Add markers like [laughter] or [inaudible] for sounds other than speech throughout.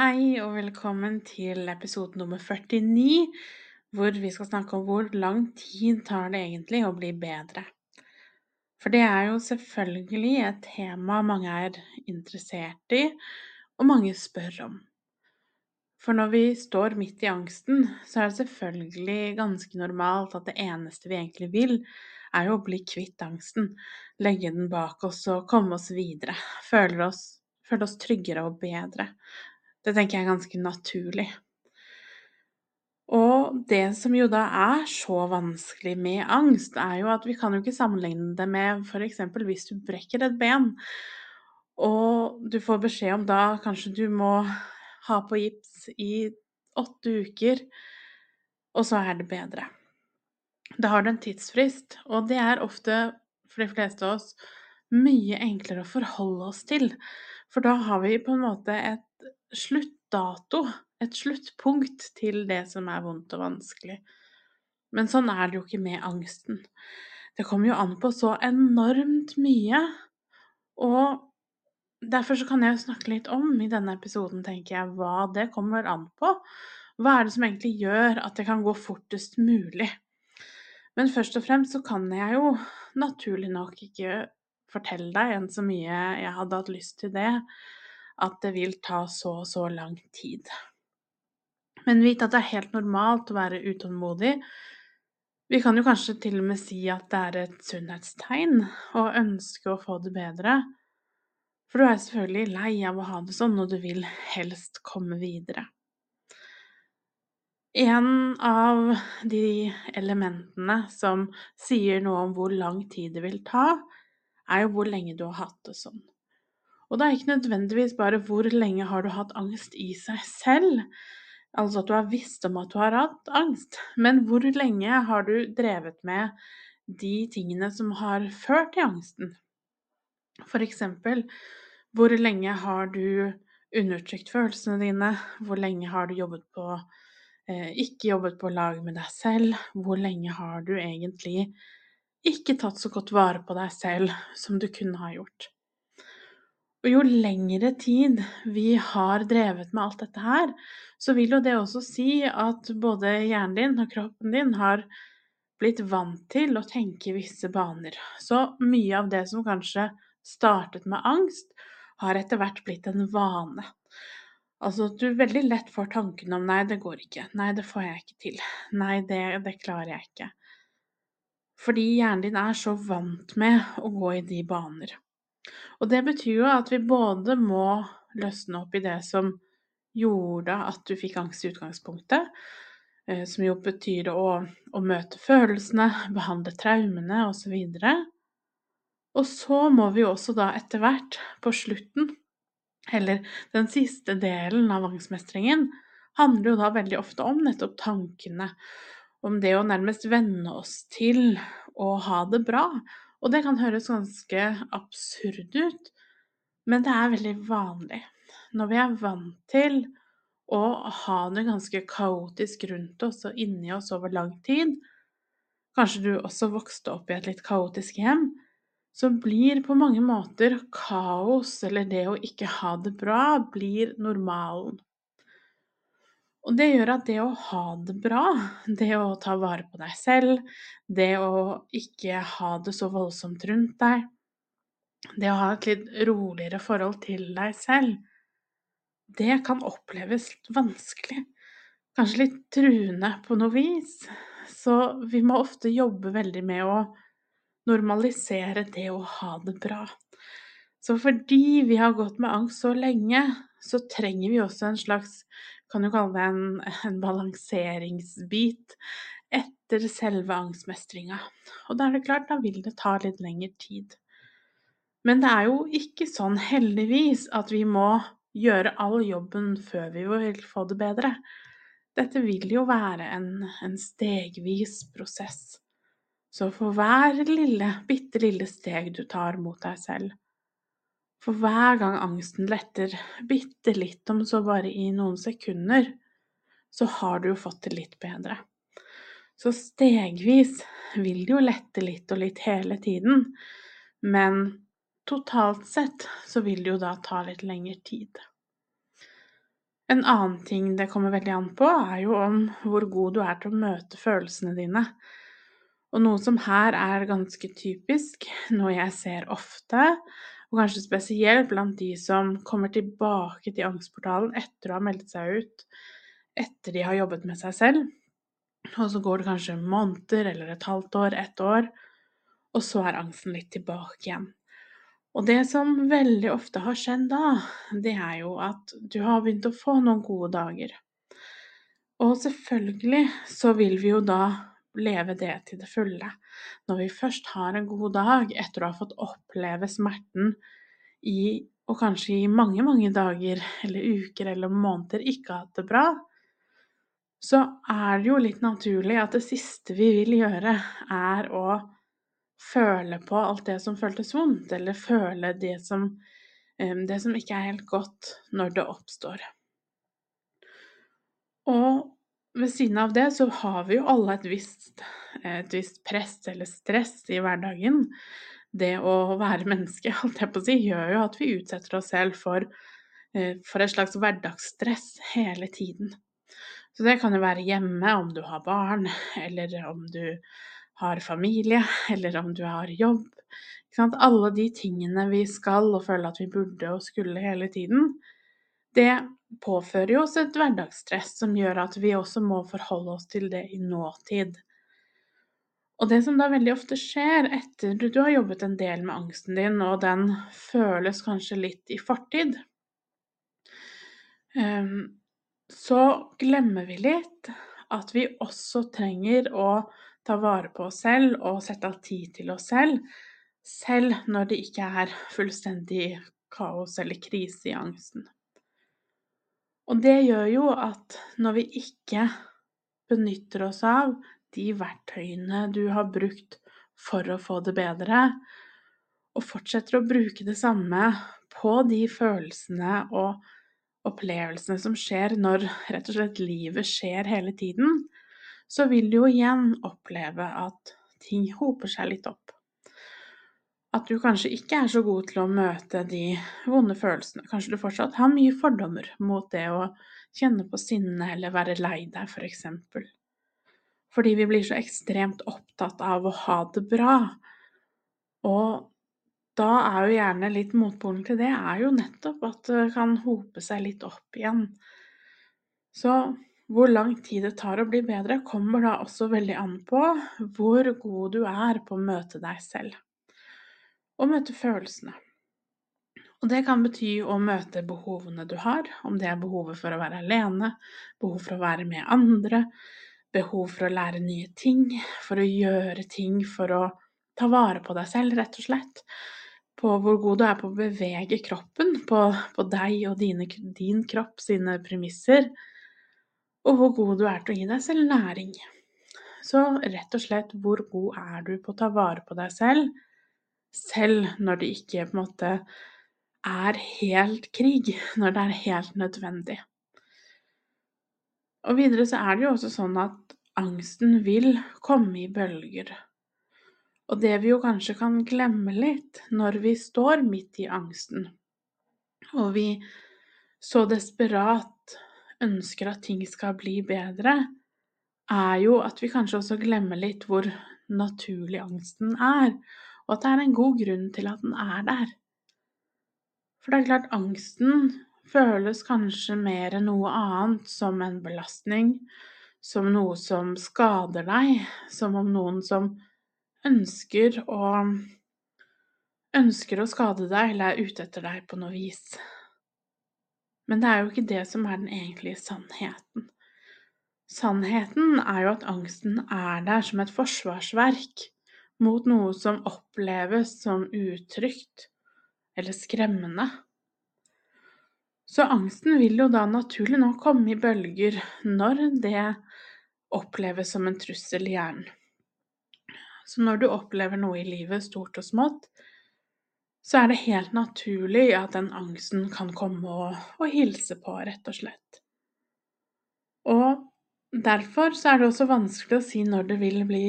Hei og velkommen til episode nummer 49, hvor vi skal snakke om hvor lang tid tar det egentlig å bli bedre. For det er jo selvfølgelig et tema mange er interessert i, og mange spør om. For når vi står midt i angsten, så er det selvfølgelig ganske normalt at det eneste vi egentlig vil, er jo å bli kvitt angsten, legge den bak oss og komme oss videre, føle oss, føle oss tryggere og bedre. Det tenker jeg er ganske naturlig. Og det som jo da er så vanskelig med angst, er jo at vi kan jo ikke sammenligne det med f.eks. hvis du brekker et ben, og du får beskjed om da kanskje du må ha på gips i åtte uker, og så er det bedre. Da har du en tidsfrist, og det er ofte, for de fleste av oss, mye enklere å forholde oss til. For da har vi på en måte et sluttdato, et sluttpunkt til det som er vondt og vanskelig. Men sånn er det jo ikke med angsten. Det kommer jo an på så enormt mye, og derfor så kan jeg jo snakke litt om i denne episoden, tenker jeg, hva det kommer an på. Hva er det som egentlig gjør at det kan gå fortest mulig? Men først og fremst så kan jeg jo naturlig nok ikke fortelle deg enn så mye jeg hadde hatt lyst til det, at det vil ta så og så lang tid. Men vit at det er helt normalt å være utålmodig. Vi kan jo kanskje til og med si at det er et sunnhetstegn å ønske å få det bedre. For du er selvfølgelig lei av å ha det sånn, og du vil helst komme videre. En av de elementene som sier noe om hvor lang tid det vil ta, er jo hvor lenge du har hatt det sånn. Og det er ikke nødvendigvis bare hvor lenge har du hatt angst i seg selv, altså at du har visst om at du har hatt angst, men hvor lenge har du drevet med de tingene som har ført til angsten? For eksempel, hvor lenge har du undertrykt følelsene dine? Hvor lenge har du jobbet på eh, ikke jobbet på lag med deg selv? Hvor lenge har du egentlig ikke tatt så godt vare på deg selv som du kunne ha gjort? Og jo lengre tid vi har drevet med alt dette her, så vil jo det også si at både hjernen din og kroppen din har blitt vant til å tenke visse baner. Så mye av det som kanskje startet med angst, har etter hvert blitt en vane. Altså at du veldig lett får tanken om 'nei, det går ikke', 'nei, det får jeg ikke til', 'nei, det, det klarer jeg ikke'. Fordi hjernen din er så vant med å gå i de baner. Og det betyr jo at vi både må løsne opp i det som gjorde at du fikk angst i utgangspunktet, eh, som jo betyr å, å møte følelsene, [laughs] behandle traumene osv. Og så må vi også da etter hvert, på slutten, eller den siste delen av angstmestringen, handler jo da veldig ofte om nettopp tankene, om det å nærmest venne oss til å ha det bra, og det kan høres ganske absurd ut, men det er veldig vanlig. Når vi er vant til å ha det ganske kaotisk rundt oss og inni oss over lang tid, kanskje du også vokste opp i et litt kaotisk hjem, så blir på mange måter kaos eller det å ikke ha det bra, blir normalen. Og det gjør at det å ha det bra, det å ta vare på deg selv, det å ikke ha det så voldsomt rundt deg, det å ha et litt roligere forhold til deg selv, det kan oppleves vanskelig, kanskje litt truende på noe vis. Så vi må ofte jobbe veldig med å normalisere det å ha det bra. Så fordi vi har gått med angst så lenge, så trenger vi også en slags kan jo kalle det en, [laughs] en balanseringsbit etter selve angstmestringa. Og da er det klart, da vil det ta litt lengre tid. Men det er jo ikke sånn, heldigvis, at vi må gjøre all jobben før vi vil få det bedre. dette vil jo være en, en stegvis prosess. Så for hver lille, bitte lille steg du tar mot deg selv, for hver gang angsten letter bitte litt, om så bare i noen sekunder, så har du jo fått det litt bedre. Så stegvis vil det jo lette litt og litt hele tiden, men totalt sett så vil det jo da ta litt lengre tid. En annen ting det kommer veldig an på, er jo om hvor god du er til å møte følelsene dine. Og noe som her er ganske typisk, noe jeg ser ofte, og kanskje spesielt blant de som kommer tilbake til angstportalen etter å ha meldt seg ut, etter de har jobbet med seg selv, og så går det kanskje måneder eller et halvt år, ett år, og så er angsten litt tilbake igjen. Og det som veldig ofte har skjedd da, det er jo at du har begynt å få noen gode dager. Og selvfølgelig så vil vi jo da leve det til det fulle. Når vi først har en god dag etter å ha fått oppleve smerten i og kanskje i mange, mange dager eller uker eller måneder ikke hatt det bra, så er det jo litt naturlig at det siste vi vil gjøre, er å føle på alt det som føltes vondt, eller føle det som, det som ikke er helt godt når det oppstår. Og ved siden av det så har vi jo alle et visst, et visst press eller stress i hverdagen. Det å være menneske, [laughs] holdt jeg på å si, gjør jo at vi utsetter oss selv for, eh, for et slags hverdagsstress hele tiden. Så det kan jo være hjemme om du har barn, eller om du har familie, eller om du har jobb. Alle de tingene vi skal og føler at vi burde og skulle hele tiden, det påfører jo oss et hverdagsstress som gjør at vi også må forholde oss til det i nåtid. Og det som da veldig ofte skjer etter du har jobbet en del med angsten din, og den føles kanskje litt i fortid, ehm, så glemmer vi litt at vi også trenger å ta vare på oss selv og sette av tid til oss selv, selv når det ikke er fullstendig kaos eller krise i angsten. Og det gjør jo at når vi ikke benytter oss av de verktøyene du har brukt for å få det bedre, og fortsetter å bruke det samme på de følelsene og opplevelsene som skjer når rett og slett livet skjer hele tiden, så vil du jo igjen oppleve at ting hoper seg litt opp at du kanskje ikke er så god til å møte de vonde følelsene. Kanskje du fortsatt har mye fordommer mot det å kjenne på sinne eller være lei deg, f.eks. For. Fordi vi blir så ekstremt opptatt av å ha det bra. Og da er jo gjerne litt motpolen til det er jo nettopp at det kan hope seg litt opp igjen. Så hvor lang tid det tar å bli bedre, kommer da også veldig an på hvor god du er på å møte deg selv og møte følelsene. Og det kan bety å møte behovene du har, om det er behovet for å være alene, behov for å være med andre, behov for å lære nye ting, for å gjøre ting for å ta vare på deg selv, rett og slett. På hvor god du er på å bevege kroppen, på, på deg og dine, din kropp sine premisser. Og hvor god du er til å gi deg selv næring. Så rett og slett, hvor god er du på å ta vare på deg selv? Selv når det ikke på en måte er helt krig, [laughs] når det er helt nødvendig. Og videre så er det jo også sånn at angsten vil komme i bølger. Og det vi jo kanskje kan glemme litt når vi står midt i angsten, og vi så desperat ønsker at ting skal bli bedre, er jo at vi kanskje også glemmer litt hvor naturlig angsten er, og at det er en god grunn til at den er der. For det er klart, angsten føles kanskje mer enn noe annet som en belastning, som noe som skader deg, som om noen som ønsker å ønsker å skade deg eller er ute etter deg på noe vis. Men det er jo ikke det som er den egentlige sannheten. Sannheten er jo at angsten er der som et forsvarsverk mot noe som oppleves som utrygt eller skremmende. Så angsten vil jo da naturlig nok komme i bølger når det oppleves som en trussel i hjernen. Så når du opplever noe i livet, stort og smått, så er det helt naturlig at den angsten kan komme og, og hilse på, rett og slett. Og derfor så er det også vanskelig å si når det vil bli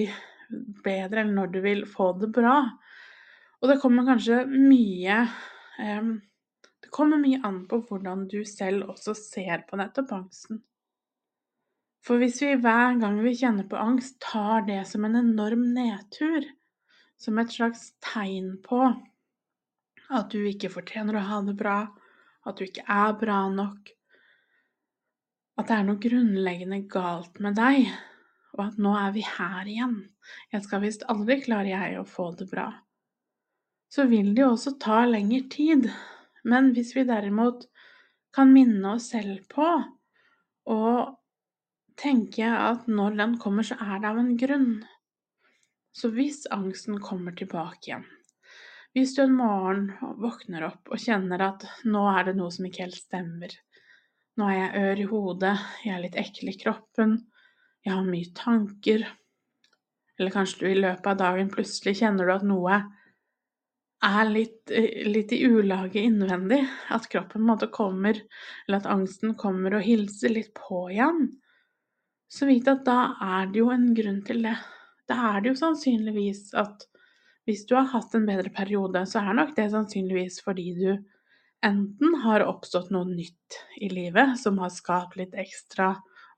bedre, eller når du vil få det bra. Og det kommer kanskje mye um, Det kommer mye an på hvordan du selv også ser på nettopp angsten. For hvis vi hver gang vi kjenner på angst, tar det som en enorm nedtur, som et slags tegn på at du ikke fortjener å ha det bra, at du ikke er bra nok, at det er noe grunnleggende galt med deg, og at nå er vi her igjen, jeg skal visst aldri klare jeg å få det bra, så vil det jo også ta lengre tid. Men hvis vi derimot kan minne oss selv på og tenke at når den kommer, så er det av en grunn. Så hvis angsten kommer tilbake igjen Hvis du en morgen våkner opp og kjenner at nå er det noe som ikke helt stemmer Nå er jeg ør i hodet, jeg er litt ekkel i kroppen, jeg har mye tanker Eller kanskje du i løpet av dagen plutselig kjenner du at noe er litt, litt i ulage innvendig. At kroppen måte kommer, eller at angsten kommer og hilser litt på igjen så vit at da er det jo en grunn til det. Da er det jo sannsynligvis at hvis du har hatt en bedre periode, så er nok det sannsynligvis fordi du enten har oppstått noe nytt i livet som har skapt litt ekstra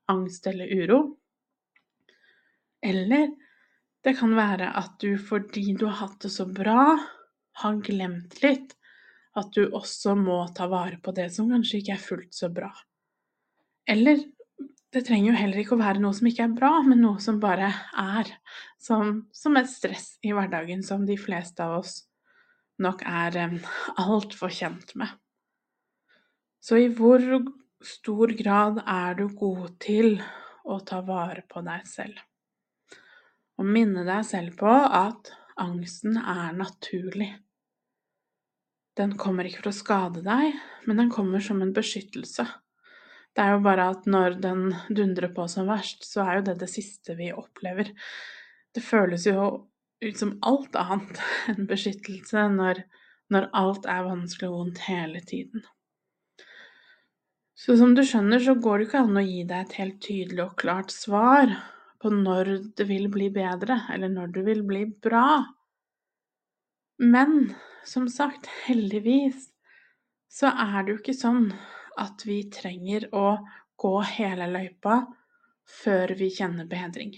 angst eller uro, eller det kan være at du fordi du har hatt det så bra, har glemt litt at du også må ta vare på det som kanskje ikke er fullt så bra. Eller det trenger jo heller ikke å være noe som ikke er bra, men noe som bare er. Som, som et stress i hverdagen som de fleste av oss nok er um, altfor kjent med. Så i hvor stor grad er du god til å ta vare på deg selv? Og minne deg selv på at angsten er naturlig. Den kommer ikke for å skade deg, men den kommer som en beskyttelse. Det er jo bare at når den dundrer på som verst, så er jo det det siste vi opplever. Det føles jo ut som alt annet [laughs] enn beskyttelse når, når alt er vanskelig og vondt hele tiden. Så som du skjønner, så går det ikke an å gi deg et helt tydelig og klart svar på når det vil bli bedre, eller når det vil bli bra. Men som sagt, heldigvis så er det jo ikke sånn at vi trenger å gå hele løypa før vi kjenner bedring.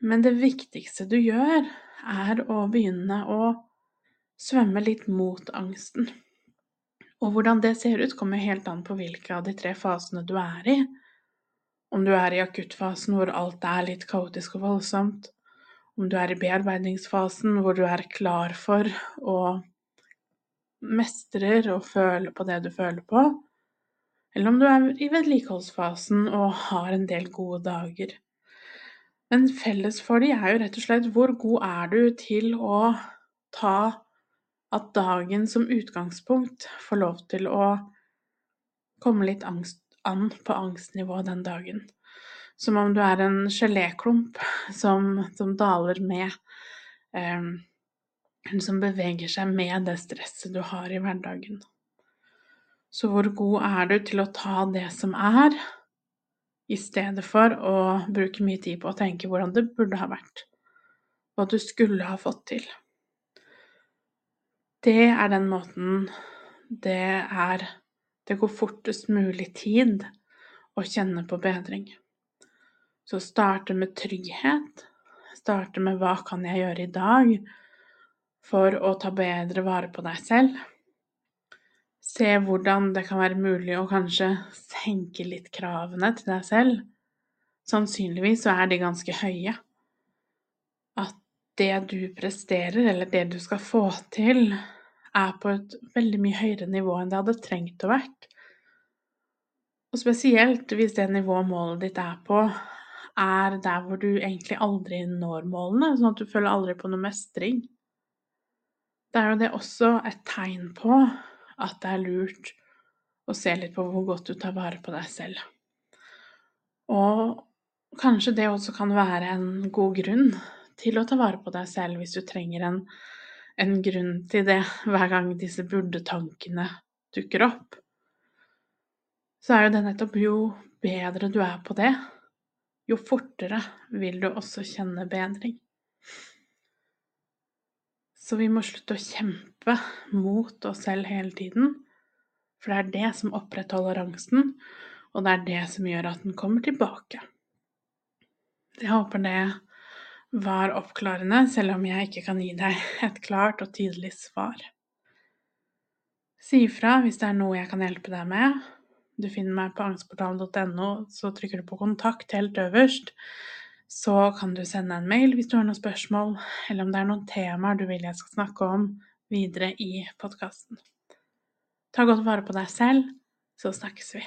Men det viktigste du gjør, er å begynne å svømme litt mot angsten. Og hvordan det ser ut, kommer helt an på hvilke av de tre fasene du er i. Om du er i akuttfasen hvor alt er litt kaotisk og voldsomt, om du er i bearbeidingsfasen hvor du er klar for å mestrer og føler på det du føler på, eller om du er i vedlikeholdsfasen og har en del gode dager. Men felles for de er jo rett og slett hvor god er du til å ta at dagen som utgangspunkt får lov til å komme litt angst, an på angstnivå den dagen. Som om du er en geléklump som, som daler med. Um, som beveger seg med det stresset du har i hverdagen. Så hvor god er du til å ta det som er, i stedet for å bruke mye tid på å tenke hvordan det burde ha vært, hva du skulle ha fått til? Det er den måten det er Det går fortest mulig tid å kjenne på bedring. Så starte med trygghet. Starte med hva kan jeg gjøre i dag for å ta bedre vare på deg selv. Se hvordan det kan være mulig å kanskje senke litt kravene til deg selv. Sannsynligvis så er de ganske høye. At det du presterer, eller det du skal få til, er på et veldig mye høyere nivå enn det hadde trengt å vært. Og spesielt hvis det nivået målet ditt er på, er der hvor du egentlig aldri når målene, sånn at du føler aldri på noe mestring. Da er jo det også et tegn på at det er lurt å se litt på hvor godt du tar vare på deg selv. Og kanskje det også kan være en god grunn til å ta vare på deg selv, hvis du trenger en, en grunn til det hver gang disse burde-tankene dukker opp. Så er jo det nettopp jo bedre du er på det, jo fortere vil du også kjenne bedring. Så vi må slutte å kjempe mot oss selv hele tiden, for det er det som opprettholder angsten, og det er det som gjør at den kommer tilbake. Jeg håper det var oppklarende, selv om jeg ikke kan gi deg et klart og tydelig svar. Si ifra hvis det er noe jeg kan hjelpe deg med. Du finner meg på angstportalen.no, så trykker du på 'kontakt' helt øverst. Så kan du sende en mail hvis du har noen spørsmål, eller om det er noen temaer du vil jeg skal snakke om videre i podkasten. Ta godt vare på deg selv, så snakkes vi.